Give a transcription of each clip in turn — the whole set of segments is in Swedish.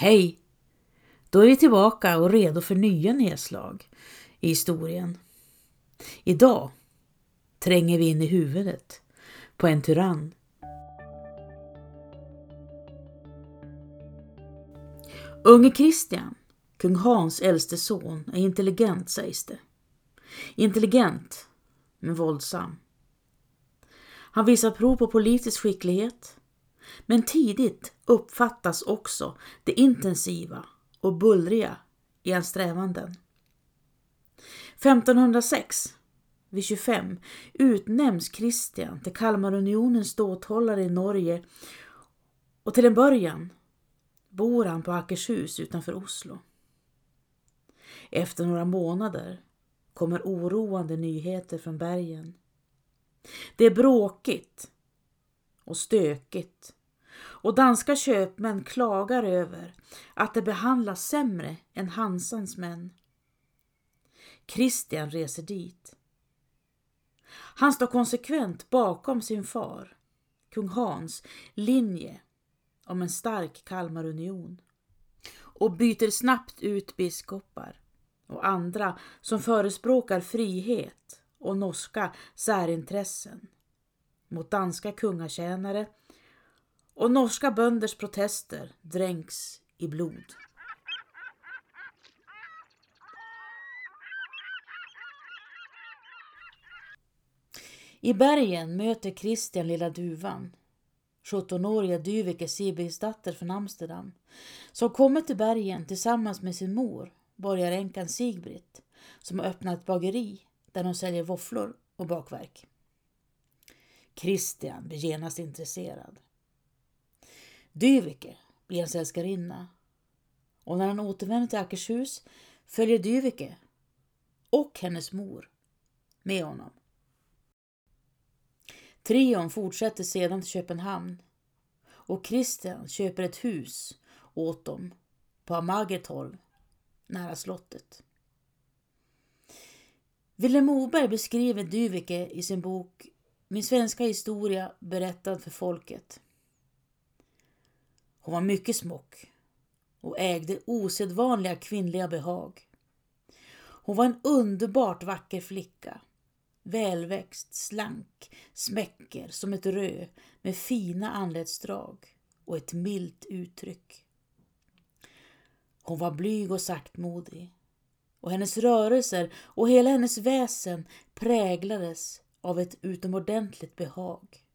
Hej! Då är vi tillbaka och redo för nya nedslag i historien. Idag tränger vi in i huvudet på en tyrann. Unge Kristian, kung Hans äldste son, är intelligent sägs det. Intelligent, men våldsam. Han visar prov på politisk skicklighet, men tidigt uppfattas också det intensiva och bullriga i hans strävanden. 1506, vid 25, utnämns Kristian till Kalmarunionens ståthållare i Norge och till en början bor han på Akershus utanför Oslo. Efter några månader kommer oroande nyheter från bergen. Det är bråkigt och stökigt och danska köpmän klagar över att det behandlas sämre än Hansans män. Kristian reser dit. Han står konsekvent bakom sin far, kung Hans, linje om en stark Kalmarunion och byter snabbt ut biskopar och andra som förespråkar frihet och norska särintressen mot danska kungatjänare och norska bönders protester dränks i blod. I bergen möter Kristian lilla duvan, 17-åriga Dyveke Sibigsdatter från Amsterdam, som kommit till bergen tillsammans med sin mor, borgaränkan Sigbritt, som har öppnat ett bageri där de säljer våfflor och bakverk. Kristian blir genast intresserad. Dyveke blir hans älskarinna och när han återvänder till Akershus följer Dyveke och hennes mor med honom. Trion fortsätter sedan till Köpenhamn och Christian köper ett hus åt dem på Amagertorv nära slottet. Willem Moberg beskriver Dyveke i sin bok Min svenska historia berättad för folket. Hon var mycket smock och ägde osedvanliga kvinnliga behag. Hon var en underbart vacker flicka. Välväxt, slank, smäcker som ett rö med fina anletsdrag och ett milt uttryck. Hon var blyg och saktmodig och hennes rörelser och hela hennes väsen präglades av ett utomordentligt behag.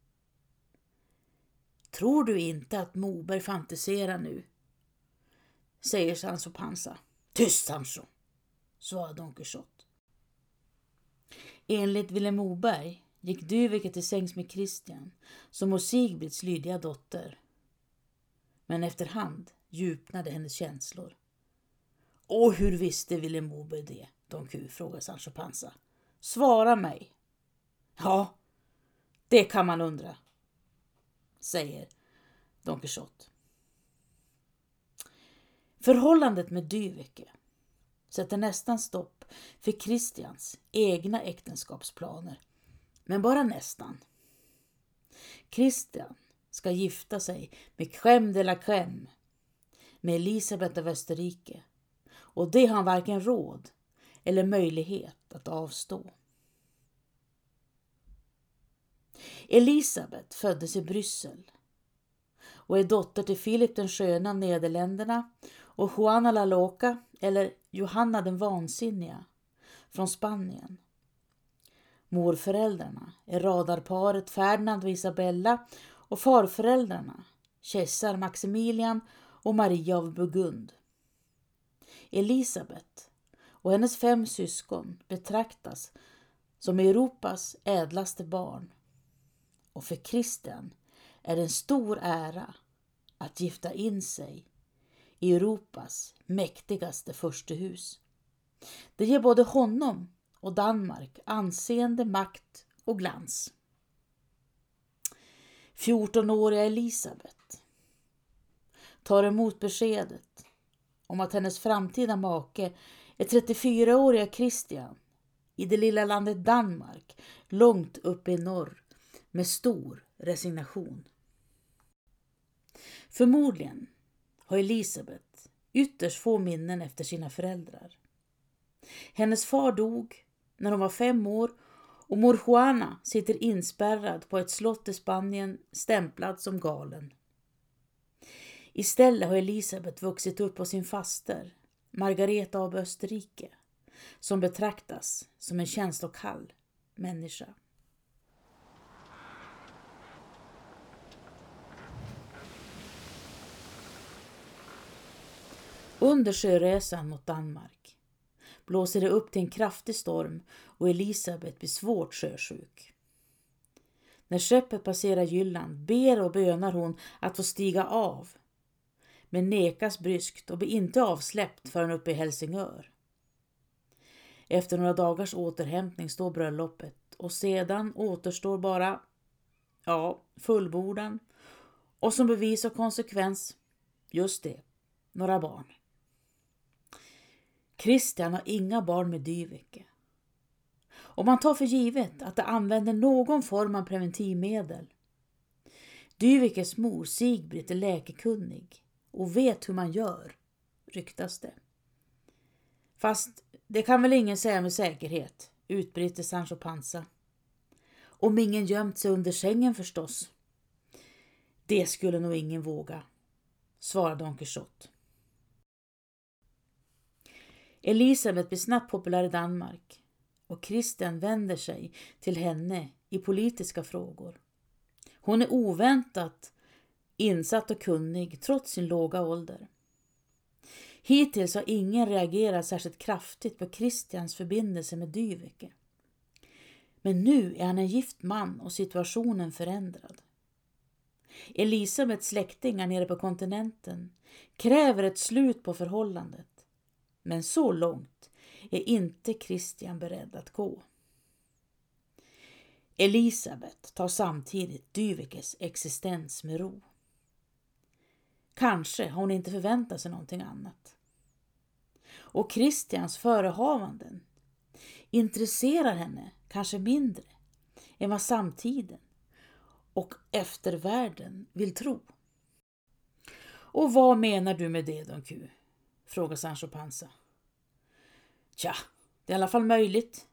Tror du inte att Moberg fantiserar nu? säger Sancho Panza. Tyst Sancho, svarar Don Quixote. Enligt Vilhelm Moberg gick Dyveke till sängs med Kristian, som var Sigbrids lydiga dotter. Men efterhand djupnade hennes känslor. Och hur visste Vilhelm Moberg det? Don Q frågar Sancho Panza. Svara mig. Ja, det kan man undra, säger Don Quixote. Förhållandet med Dyveke sätter nästan stopp för Christians egna äktenskapsplaner. Men bara nästan. Christian ska gifta sig med Crème de la Crème, med Elisabeth av Österrike. Och det har han varken råd eller möjlighet att avstå. Elisabeth föddes i Bryssel och är dotter till Filip den sköna av Nederländerna och Juana la Loca, eller Johanna den vansinniga, från Spanien. Morföräldrarna är radarparet Ferdinand och Isabella och farföräldrarna kejsar Maximilian och Maria av Burgund. Elisabet och hennes fem syskon betraktas som Europas ädlaste barn och för Kristian är det en stor ära att gifta in sig i Europas mäktigaste furstehus. Det ger både honom och Danmark anseende, makt och glans. 14-åriga Elisabet tar emot beskedet om att hennes framtida make är 34-åriga Christian i det lilla landet Danmark långt uppe i norr med stor resignation. Förmodligen har Elisabet ytterst få minnen efter sina föräldrar. Hennes far dog när hon var fem år och mor Juana sitter inspärrad på ett slott i Spanien stämplad som galen. Istället har Elisabet vuxit upp på sin faster, Margareta av Österrike, som betraktas som en känslokall människa. Under sjöresan mot Danmark blåser det upp till en kraftig storm och Elisabet blir svårt sjösjuk. När skeppet passerar Jylland ber och bönar hon att få stiga av men nekas bryskt och blir inte avsläppt förrän uppe i Helsingör. Efter några dagars återhämtning står bröllopet och sedan återstår bara, ja, fullbordan och som bevis och konsekvens, just det, några barn. Christian har inga barn med Dyveke. Och man tar för givet att de använder någon form av preventivmedel. Dyvekes mor Sigbritt är läkekunnig och vet hur man gör, ryktas det. Fast det kan väl ingen säga med säkerhet, utbryter Sancho Panza. Om ingen gömt sig under sängen förstås. Det skulle nog ingen våga, svarar Don Quixote. Elisabeth blir snabbt populär i Danmark och Christian vänder sig till henne i politiska frågor. Hon är oväntat insatt och kunnig trots sin låga ålder. Hittills har ingen reagerat särskilt kraftigt på Christians förbindelse med Dyveke. Men nu är han en gift man och situationen förändrad. Elisabeths släktingar nere på kontinenten kräver ett slut på förhållandet men så långt är inte Christian beredd att gå. Elisabet tar samtidigt Dyvekes existens med ro. Kanske har hon inte förväntat sig någonting annat. Och Christians förehavanden intresserar henne kanske mindre än vad samtiden och eftervärlden vill tro. Och vad menar du med det, Don Q? Frågar Sancho Panza. Tja, det är i alla fall möjligt.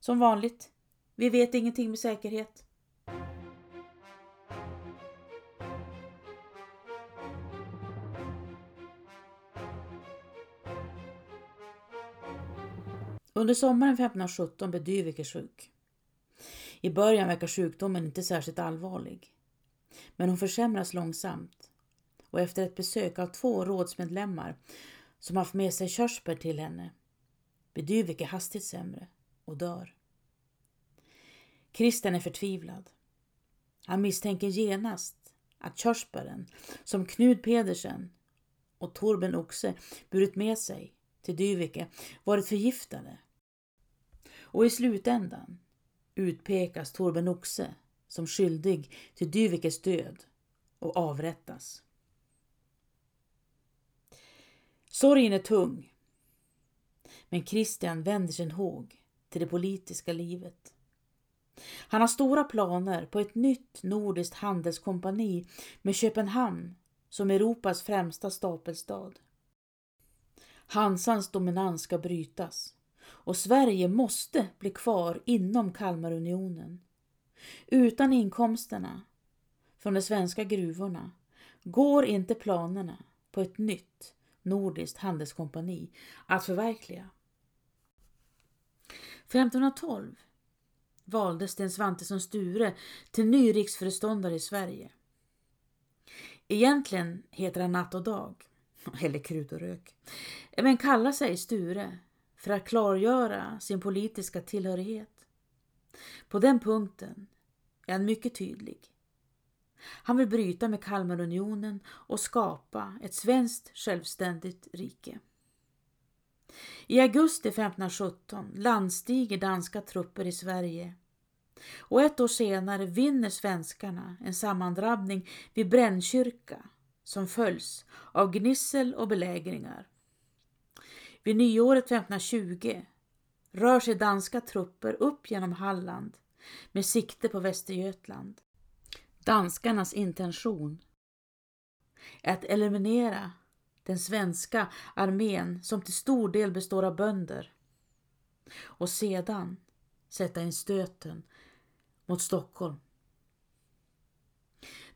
Som vanligt. Vi vet ingenting med säkerhet. Under sommaren 1517 blev Dyviker sjuk. I början verkar sjukdomen inte särskilt allvarlig. Men hon försämras långsamt och efter ett besök av två rådsmedlemmar som haft med sig körsbär till henne blir Dyveke hastigt sämre och dör. Kristen är förtvivlad. Han misstänker genast att körsbären som Knud Pedersen och Torben Oxe burit med sig till Dyveke varit förgiftade. Och i slutändan utpekas Torben Oxe som skyldig till Dyvikes död och avrättas. Sorgen är tung. Men Christian vänder sin håg till det politiska livet. Han har stora planer på ett nytt nordiskt handelskompani med Köpenhamn som Europas främsta stapelstad. Hansans dominans ska brytas och Sverige måste bli kvar inom Kalmarunionen. Utan inkomsterna från de svenska gruvorna går inte planerna på ett nytt nordiskt handelskompani att förverkliga. 1512 valdes Sten Svantesson Sture till ny riksföreståndare i Sverige. Egentligen heter han Natt och dag, eller Krut och rök, men kallar sig Sture för att klargöra sin politiska tillhörighet. På den punkten är han mycket tydlig. Han vill bryta med Kalmarunionen och skapa ett svenskt självständigt rike. I augusti 1517 landstiger danska trupper i Sverige och ett år senare vinner svenskarna en sammandrabbning vid Brännkyrka som följs av gnissel och belägringar. Vid nyåret 1520 rör sig danska trupper upp genom Halland med sikte på Västergötland. Danskarnas intention är att eliminera den svenska armén som till stor del består av bönder och sedan sätta in stöten mot Stockholm.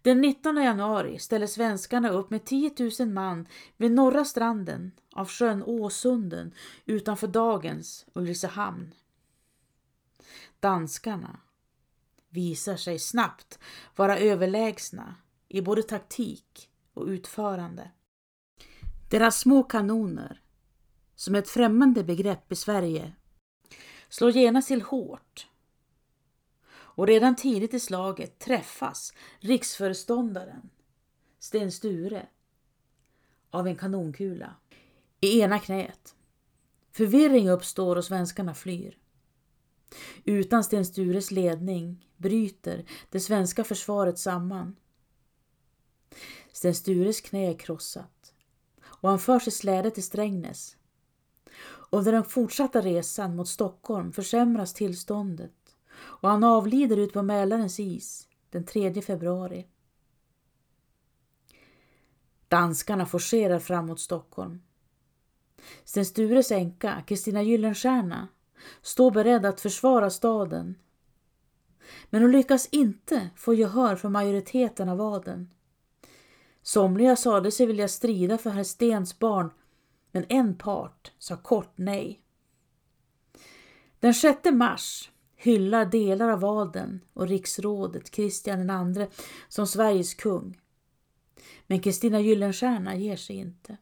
Den 19 januari ställer svenskarna upp med 10 000 man vid norra stranden av sjön Åsunden utanför dagens Ulricehamn. Danskarna visar sig snabbt vara överlägsna i både taktik och utförande. Deras små kanoner, som är ett främmande begrepp i Sverige, slår genast till hårt. Och redan tidigt i slaget träffas riksföreståndaren Sten Sture av en kanonkula i ena knät. Förvirring uppstår och svenskarna flyr. Utan Sten Stures ledning bryter det svenska försvaret samman. Sten Stures knä är krossat och han förs i släde till Strängnäs. Under den fortsatta resan mot Stockholm försämras tillståndet och han avlider ut på Mälarens is den 3 februari. Danskarna forcerar fram mot Stockholm. Sten Stures änka, Kristina Gyllenstierna, stå beredd att försvara staden. Men hon lyckas inte få gehör för majoriteten av adeln. Somliga sade sig vilja strida för herr Stens barn, men en part sa kort nej. Den 6 mars hyllar delar av adeln och riksrådet Kristian II som Sveriges kung. Men Kristina Gyllenstierna ger sig inte.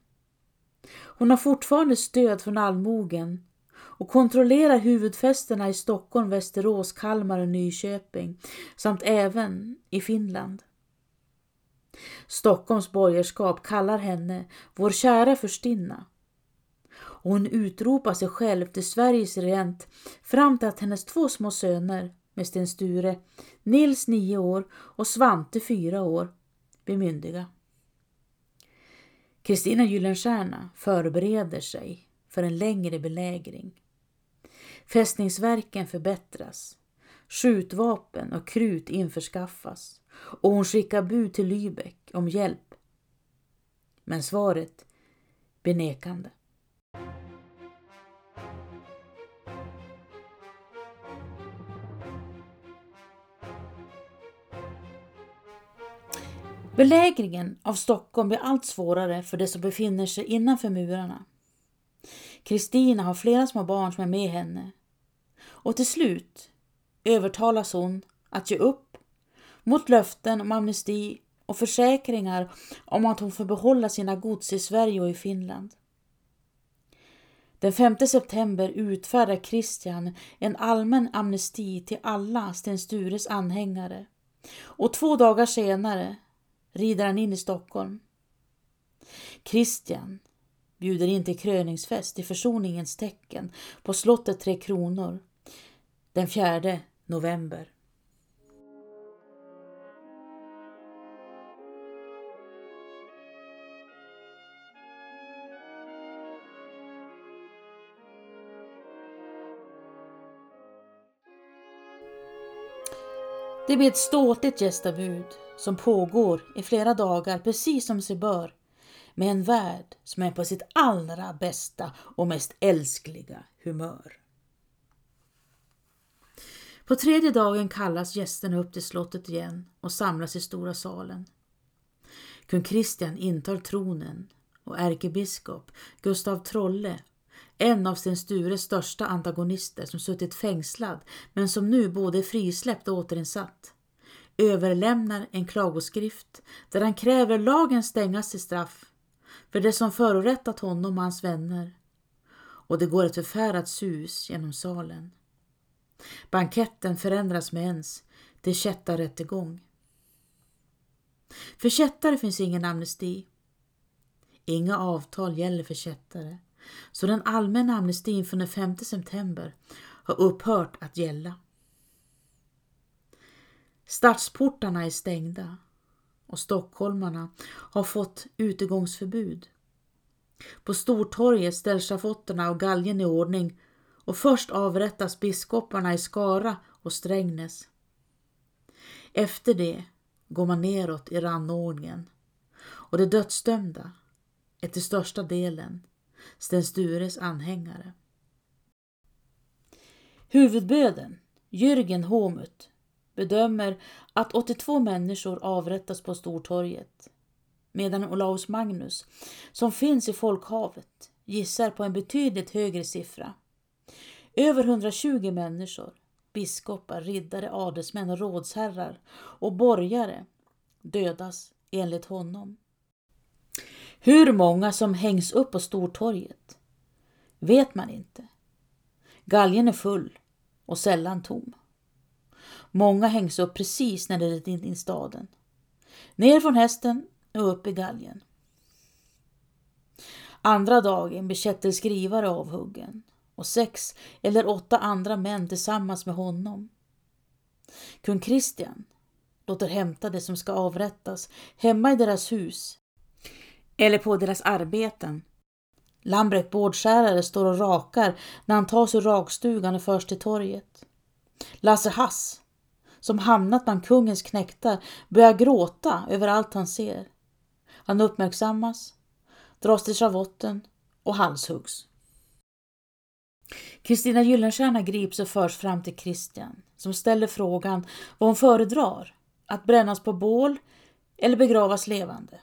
Hon har fortfarande stöd från allmogen och kontrollerar huvudfästena i Stockholm, Västerås, Kalmar och Nyköping samt även i Finland. Stockholms borgerskap kallar henne vår kära förstinna och hon utropar sig själv till Sveriges regent fram till att hennes två små söner med Sten Sture, Nils nio år och Svante fyra år, blir myndiga. Kristina Gyllenstierna förbereder sig för en längre belägring. Fästningsverken förbättras, skjutvapen och krut införskaffas och hon skickar bud till Lübeck om hjälp. Men svaret blir nekande. Belägringen av Stockholm blir allt svårare för de som befinner sig innanför murarna. Kristina har flera små barn som är med henne och till slut övertalas hon att ge upp mot löften om amnesti och försäkringar om att hon får behålla sina gods i Sverige och i Finland. Den 5 september utfärdar Kristian en allmän amnesti till alla Sten Stures anhängare och två dagar senare rider han in i Stockholm. Kristian bjuder in till kröningsfest i försoningens tecken på slottet Tre Kronor den 4 november. Det blir ett ståtligt gästabud som pågår i flera dagar precis som sig bör med en värld som är på sitt allra bästa och mest älskliga humör. På tredje dagen kallas gästerna upp till slottet igen och samlas i stora salen. Kung Kristian intar tronen och ärkebiskop Gustav Trolle, en av Sten Stures största antagonister som suttit fängslad men som nu både är frisläppt och återinsatt, överlämnar en klagoskrift där han kräver lagen stängas till straff för det som förorättat honom och hans vänner och det går ett förfärat sus genom salen. Banketten förändras med ens till kättarrättegång. För kättare finns ingen amnesti. Inga avtal gäller för kättare, så den allmänna amnestin från den 5 september har upphört att gälla. Stadsportarna är stängda och stockholmarna har fått utegångsförbud. På Stortorget ställs schafotterna och galgen i ordning och först avrättas biskoparna i Skara och Strängnäs. Efter det går man neråt i rannordningen och de dödsdömda är till största delen Sten Stures anhängare. Huvudböden, Jürgen Homut, bedömer att 82 människor avrättas på Stortorget medan Olaus Magnus, som finns i folkhavet, gissar på en betydligt högre siffra. Över 120 människor, biskopar, riddare, adelsmän, rådsherrar och borgare dödas enligt honom. Hur många som hängs upp på Stortorget vet man inte. Galgen är full och sällan tom. Många hängs upp precis när de är in i staden. Ner från hästen och upp i galgen. Andra dagen blir Kjetil skrivare avhuggen och sex eller åtta andra män tillsammans med honom. Kung Kristian låter hämta det som ska avrättas hemma i deras hus eller på deras arbeten. Lambrecht bårdskärare står och rakar när han tas ur rakstugan och förs till torget. Lasse Hass, som hamnat bland kungens knäktar, börjar gråta över allt han ser. Han uppmärksammas, dras till schavotten och halshuggs. Kristina Gyllenstierna grips och förs fram till Kristian som ställer frågan vad hon föredrar, att brännas på bål eller begravas levande.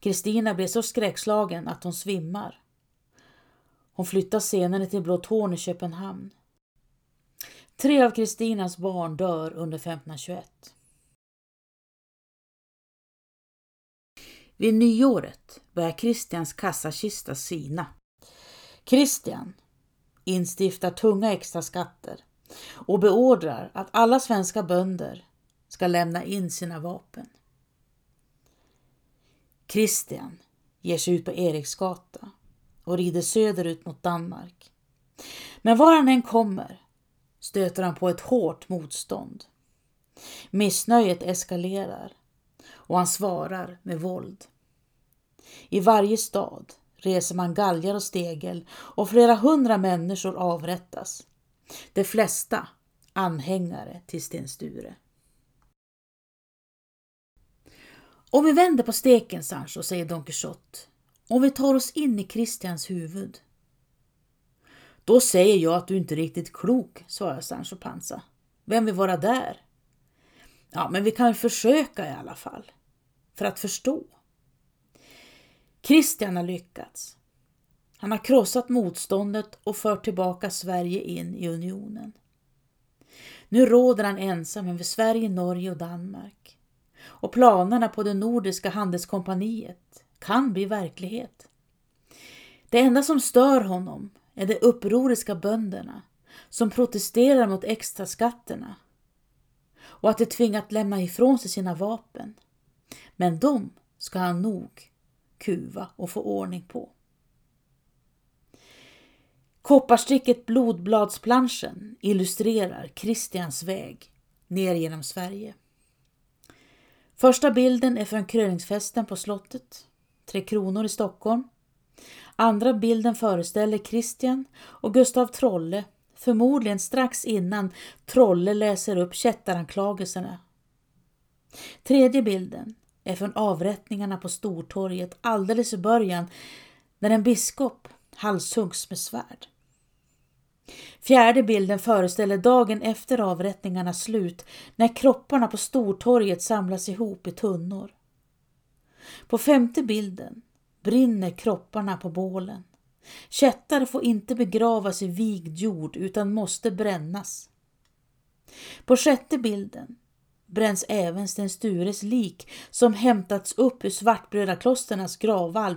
Kristina blir så skräckslagen att hon svimmar. Hon flyttas senare till Blå Torn i Köpenhamn. Tre av Kristinas barn dör under 1521. Vid nyåret börjar Kristians kassakista sina. Kristian instiftar tunga extra skatter och beordrar att alla svenska bönder ska lämna in sina vapen. Kristian ger sig ut på Eriksgata och rider söderut mot Danmark. Men var han än kommer stöter han på ett hårt motstånd. Missnöjet eskalerar och han svarar med våld. I varje stad reser man galgar och stegel och flera hundra människor avrättas. De flesta anhängare till Sten Sture. Om vi vänder på steken, Sancho, säger Don Quixote, om vi tar oss in i Kristians huvud. Då säger jag att du inte är riktigt klok, svarar Sancho Panza. Vem vill vara där? Ja, men vi kan försöka i alla fall, för att förstå. Kristian har lyckats. Han har krossat motståndet och fört tillbaka Sverige in i unionen. Nu råder han ensam över Sverige, Norge och Danmark. Och planerna på det nordiska handelskompaniet kan bli verklighet. Det enda som stör honom är de upproriska bönderna som protesterar mot extraskatterna och att de tvingat lämna ifrån sig sina vapen. Men de ska han nog kuva och få ordning på. Kopparsticket Blodbladsplanschen illustrerar Kristians väg ner genom Sverige. Första bilden är från kröningsfesten på slottet, Tre Kronor i Stockholm. Andra bilden föreställer Kristian och Gustav Trolle, förmodligen strax innan Trolle läser upp kättaranklagelserna. Tredje bilden från avrättningarna på Stortorget alldeles i början när en biskop halshuggs med svärd. Fjärde bilden föreställer dagen efter avrättningarnas slut när kropparna på Stortorget samlas ihop i tunnor. På femte bilden brinner kropparna på bålen. Kättare får inte begravas i vigd jord utan måste brännas. På sjätte bilden bränns även Sten Stures lik som hämtats upp ur Svartbrödaklosternas gravvalv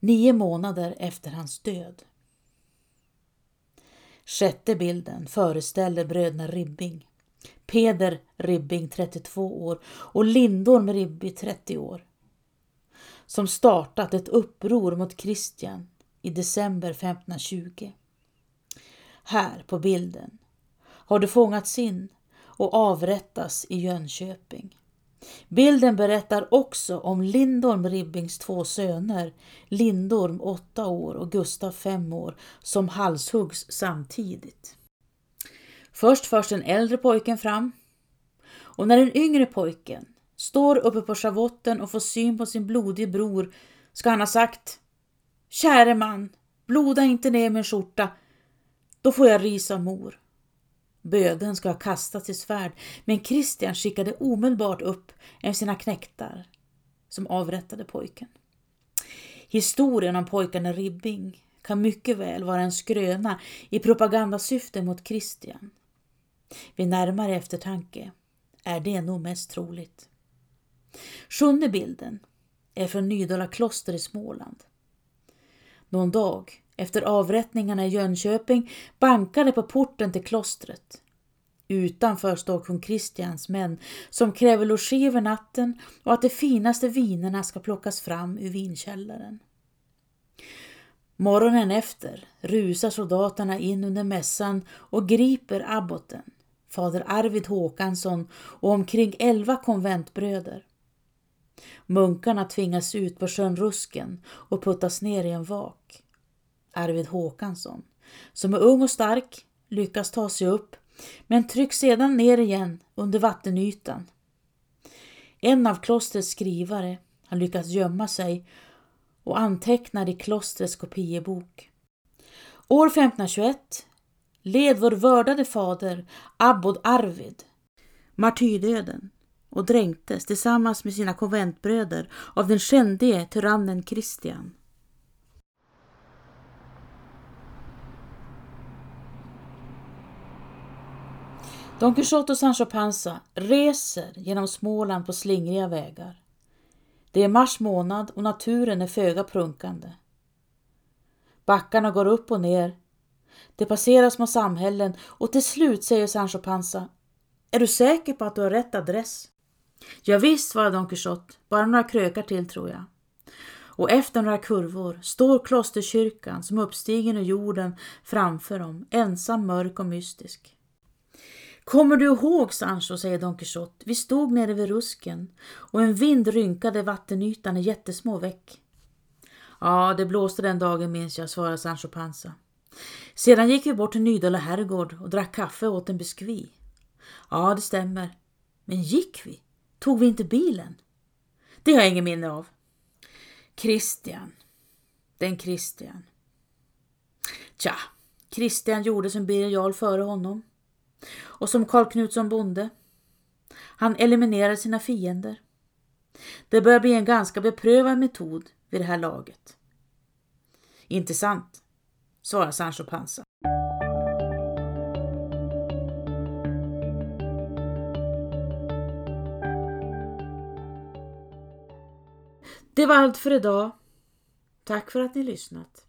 nio månader efter hans död. Sjätte bilden föreställer bröderna Ribbing. Peder Ribbing 32 år och Lindorm Ribbi 30 år. Som startat ett uppror mot Kristian i december 1520. Här på bilden har det fångats in och avrättas i Jönköping. Bilden berättar också om Lindorm Ribbings två söner, Lindorm 8 år och Gustav 5 år, som halshuggs samtidigt. Först förs den äldre pojken fram och när den yngre pojken står uppe på schavotten och får syn på sin blodige bror ska han ha sagt Käre man, bloda inte ner min skjorta, då får jag ris av mor. Böden ska ha kastat sitt svärd, men Kristian skickade omedelbart upp en av sina knäktar som avrättade pojken. Historien om pojkarna Ribbing kan mycket väl vara en skröna i propagandasyfte mot Kristian. Vid närmare eftertanke är det nog mest troligt. Sjunde bilden är från Nydala kloster i Småland. Någon dag efter avrättningarna i Jönköping bankade på porten till klostret. Utanför står kung Kristians män som kräver logi över natten och att de finaste vinerna ska plockas fram ur vinkällaren. Morgonen efter rusar soldaterna in under mässan och griper abboten, fader Arvid Håkansson och omkring elva konventbröder. Munkarna tvingas ut på sjön Rusken och puttas ner i en vak. Arvid Håkansson, som är ung och stark, lyckas ta sig upp men trycks sedan ner igen under vattenytan. En av klostrets skrivare har lyckats gömma sig och antecknar i klostrets kopiebok. År 1521 led vår vördade fader Abbod Arvid martyrdöden och dränktes tillsammans med sina konventbröder av den skändige tyrannen Kristian. Don Quijote och Sancho Panza reser genom Småland på slingriga vägar. Det är mars månad och naturen är föga prunkande. Backarna går upp och ner. Det passerar små samhällen och till slut säger Sancho Panza Är du säker på att du har rätt adress? Ja, visst, svarar Don Quijote, bara några krökar till tror jag. Och efter några kurvor står klosterkyrkan som uppstigen ur jorden framför dem, ensam, mörk och mystisk. Kommer du ihåg Sancho, säger Don Quixote, vi stod nere vid rusken och en vind rynkade vattenytan i jättesmå veck. Ja, det blåste den dagen minns jag, svarar Sancho Panza. Sedan gick vi bort till Nydala herrgård och drack kaffe och åt en biskvi. Ja, det stämmer. Men gick vi? Tog vi inte bilen? Det har jag ingen minne av. Christian, Den Christian. Tja, Christian gjorde som Birger Jarl före honom och som Karl Knutsson bonde. Han eliminerar sina fiender. Det börjar bli en ganska beprövad metod vid det här laget. Inte sant, svarar Sancho Panza. Det var allt för idag. Tack för att ni lyssnat.